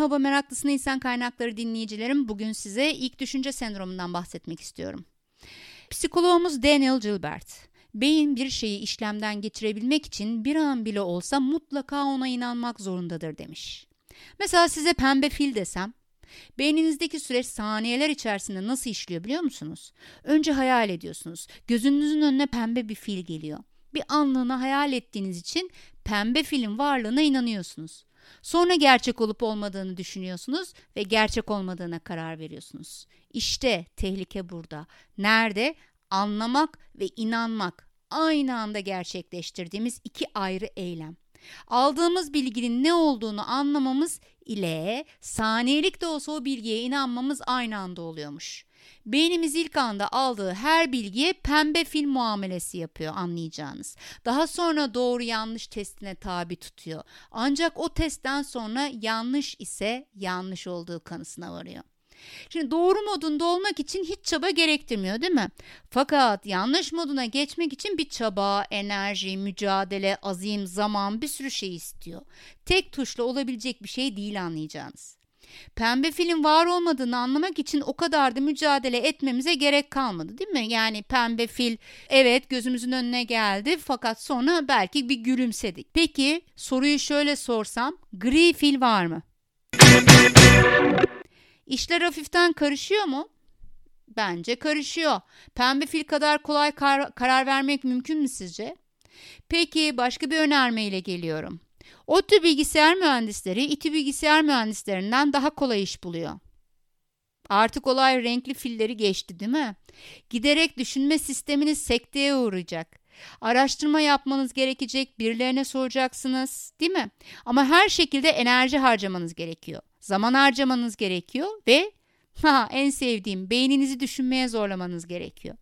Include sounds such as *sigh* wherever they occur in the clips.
Nova meraklısına insan kaynakları dinleyicilerim. Bugün size ilk düşünce sendromundan bahsetmek istiyorum. Psikoloğumuz Daniel Gilbert, beyin bir şeyi işlemden geçirebilmek için bir an bile olsa mutlaka ona inanmak zorundadır demiş. Mesela size pembe fil desem, Beyninizdeki süreç saniyeler içerisinde nasıl işliyor biliyor musunuz? Önce hayal ediyorsunuz. Gözünüzün önüne pembe bir fil geliyor. Bir anlığına hayal ettiğiniz için pembe filin varlığına inanıyorsunuz. Sonra gerçek olup olmadığını düşünüyorsunuz ve gerçek olmadığına karar veriyorsunuz. İşte tehlike burada. Nerede? Anlamak ve inanmak aynı anda gerçekleştirdiğimiz iki ayrı eylem. Aldığımız bilginin ne olduğunu anlamamız ile saniyelik de olsa o bilgiye inanmamız aynı anda oluyormuş. Beynimiz ilk anda aldığı her bilgiye pembe fil muamelesi yapıyor anlayacağınız. Daha sonra doğru yanlış testine tabi tutuyor. Ancak o testten sonra yanlış ise yanlış olduğu kanısına varıyor. Şimdi doğru modunda olmak için hiç çaba gerektirmiyor değil mi? Fakat yanlış moduna geçmek için bir çaba, enerji, mücadele, azim, zaman bir sürü şey istiyor. Tek tuşla olabilecek bir şey değil anlayacağınız. Pembe filin var olmadığını anlamak için o kadar da mücadele etmemize gerek kalmadı değil mi? Yani pembe fil evet gözümüzün önüne geldi fakat sonra belki bir gülümsedik. Peki soruyu şöyle sorsam gri fil var mı? İşler hafiften karışıyor mu? Bence karışıyor. Pembe fil kadar kolay kar karar vermek mümkün mü sizce? Peki başka bir önermeyle geliyorum. ODTÜ bilgisayar mühendisleri İTÜ bilgisayar mühendislerinden daha kolay iş buluyor. Artık olay renkli filleri geçti değil mi? Giderek düşünme sisteminiz sekteye uğrayacak. Araştırma yapmanız gerekecek, birilerine soracaksınız, değil mi? Ama her şekilde enerji harcamanız gerekiyor. Zaman harcamanız gerekiyor ve *laughs* ha, en sevdiğim beyninizi düşünmeye zorlamanız gerekiyor.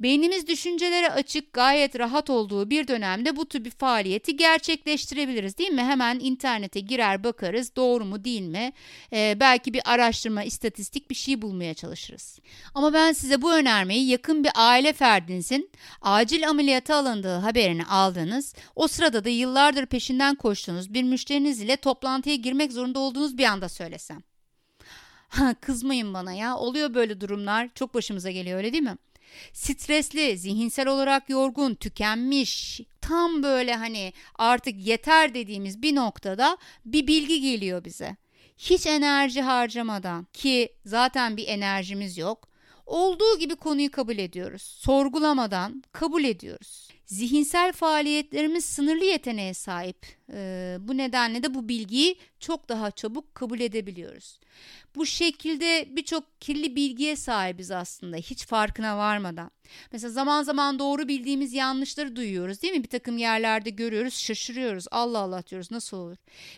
Beynimiz düşüncelere açık, gayet rahat olduğu bir dönemde bu tür bir faaliyeti gerçekleştirebiliriz değil mi? Hemen internete girer bakarız doğru mu değil mi? Ee, belki bir araştırma, istatistik bir şey bulmaya çalışırız. Ama ben size bu önermeyi yakın bir aile ferdinizin acil ameliyata alındığı haberini aldığınız, o sırada da yıllardır peşinden koştuğunuz bir müşteriniz ile toplantıya girmek zorunda olduğunuz bir anda söylesem. *laughs* Kızmayın bana ya. Oluyor böyle durumlar. Çok başımıza geliyor öyle değil mi? Stresli, zihinsel olarak yorgun, tükenmiş, tam böyle hani artık yeter dediğimiz bir noktada bir bilgi geliyor bize. Hiç enerji harcamadan ki zaten bir enerjimiz yok. Olduğu gibi konuyu kabul ediyoruz. Sorgulamadan kabul ediyoruz. Zihinsel faaliyetlerimiz sınırlı yeteneğe sahip. Ee, bu nedenle de bu bilgiyi çok daha çabuk kabul edebiliyoruz. Bu şekilde birçok kirli bilgiye sahibiz aslında hiç farkına varmadan. Mesela zaman zaman doğru bildiğimiz yanlışları duyuyoruz değil mi? Bir takım yerlerde görüyoruz şaşırıyoruz. Allah Allah diyoruz nasıl olur?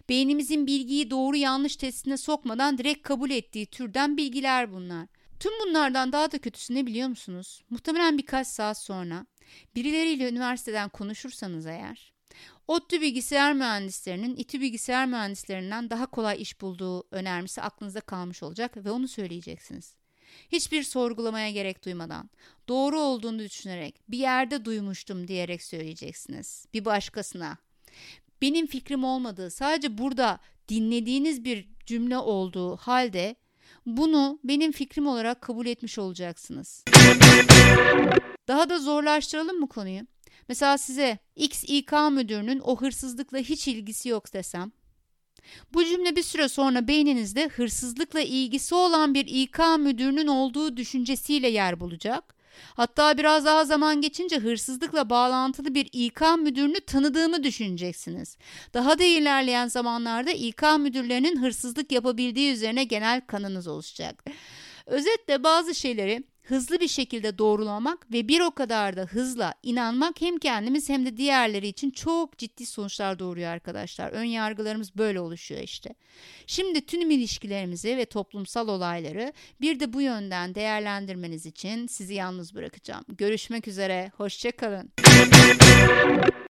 Beynimizin bilgiyi doğru yanlış testine sokmadan direkt kabul ettiği türden bilgiler bunlar. Tüm bunlardan daha da kötüsü ne biliyor musunuz? Muhtemelen birkaç saat sonra birileriyle üniversiteden konuşursanız eğer ODTÜ bilgisayar mühendislerinin İTÜ bilgisayar mühendislerinden daha kolay iş bulduğu önermesi aklınızda kalmış olacak ve onu söyleyeceksiniz. Hiçbir sorgulamaya gerek duymadan, doğru olduğunu düşünerek, bir yerde duymuştum diyerek söyleyeceksiniz. Bir başkasına. Benim fikrim olmadığı, sadece burada dinlediğiniz bir cümle olduğu halde bunu benim fikrim olarak kabul etmiş olacaksınız. Daha da zorlaştıralım mı konuyu? Mesela size X İK müdürünün o hırsızlıkla hiç ilgisi yok desem. Bu cümle bir süre sonra beyninizde hırsızlıkla ilgisi olan bir İK müdürünün olduğu düşüncesiyle yer bulacak. Hatta biraz daha zaman geçince hırsızlıkla bağlantılı bir İK müdürünü tanıdığımı düşüneceksiniz. Daha da ilerleyen zamanlarda İK müdürlerinin hırsızlık yapabildiği üzerine genel kanınız oluşacak. Özetle bazı şeyleri hızlı bir şekilde doğrulamak ve bir o kadar da hızla inanmak hem kendimiz hem de diğerleri için çok ciddi sonuçlar doğuruyor arkadaşlar. Ön yargılarımız böyle oluşuyor işte. Şimdi tüm ilişkilerimizi ve toplumsal olayları bir de bu yönden değerlendirmeniz için sizi yalnız bırakacağım. Görüşmek üzere, hoşçakalın.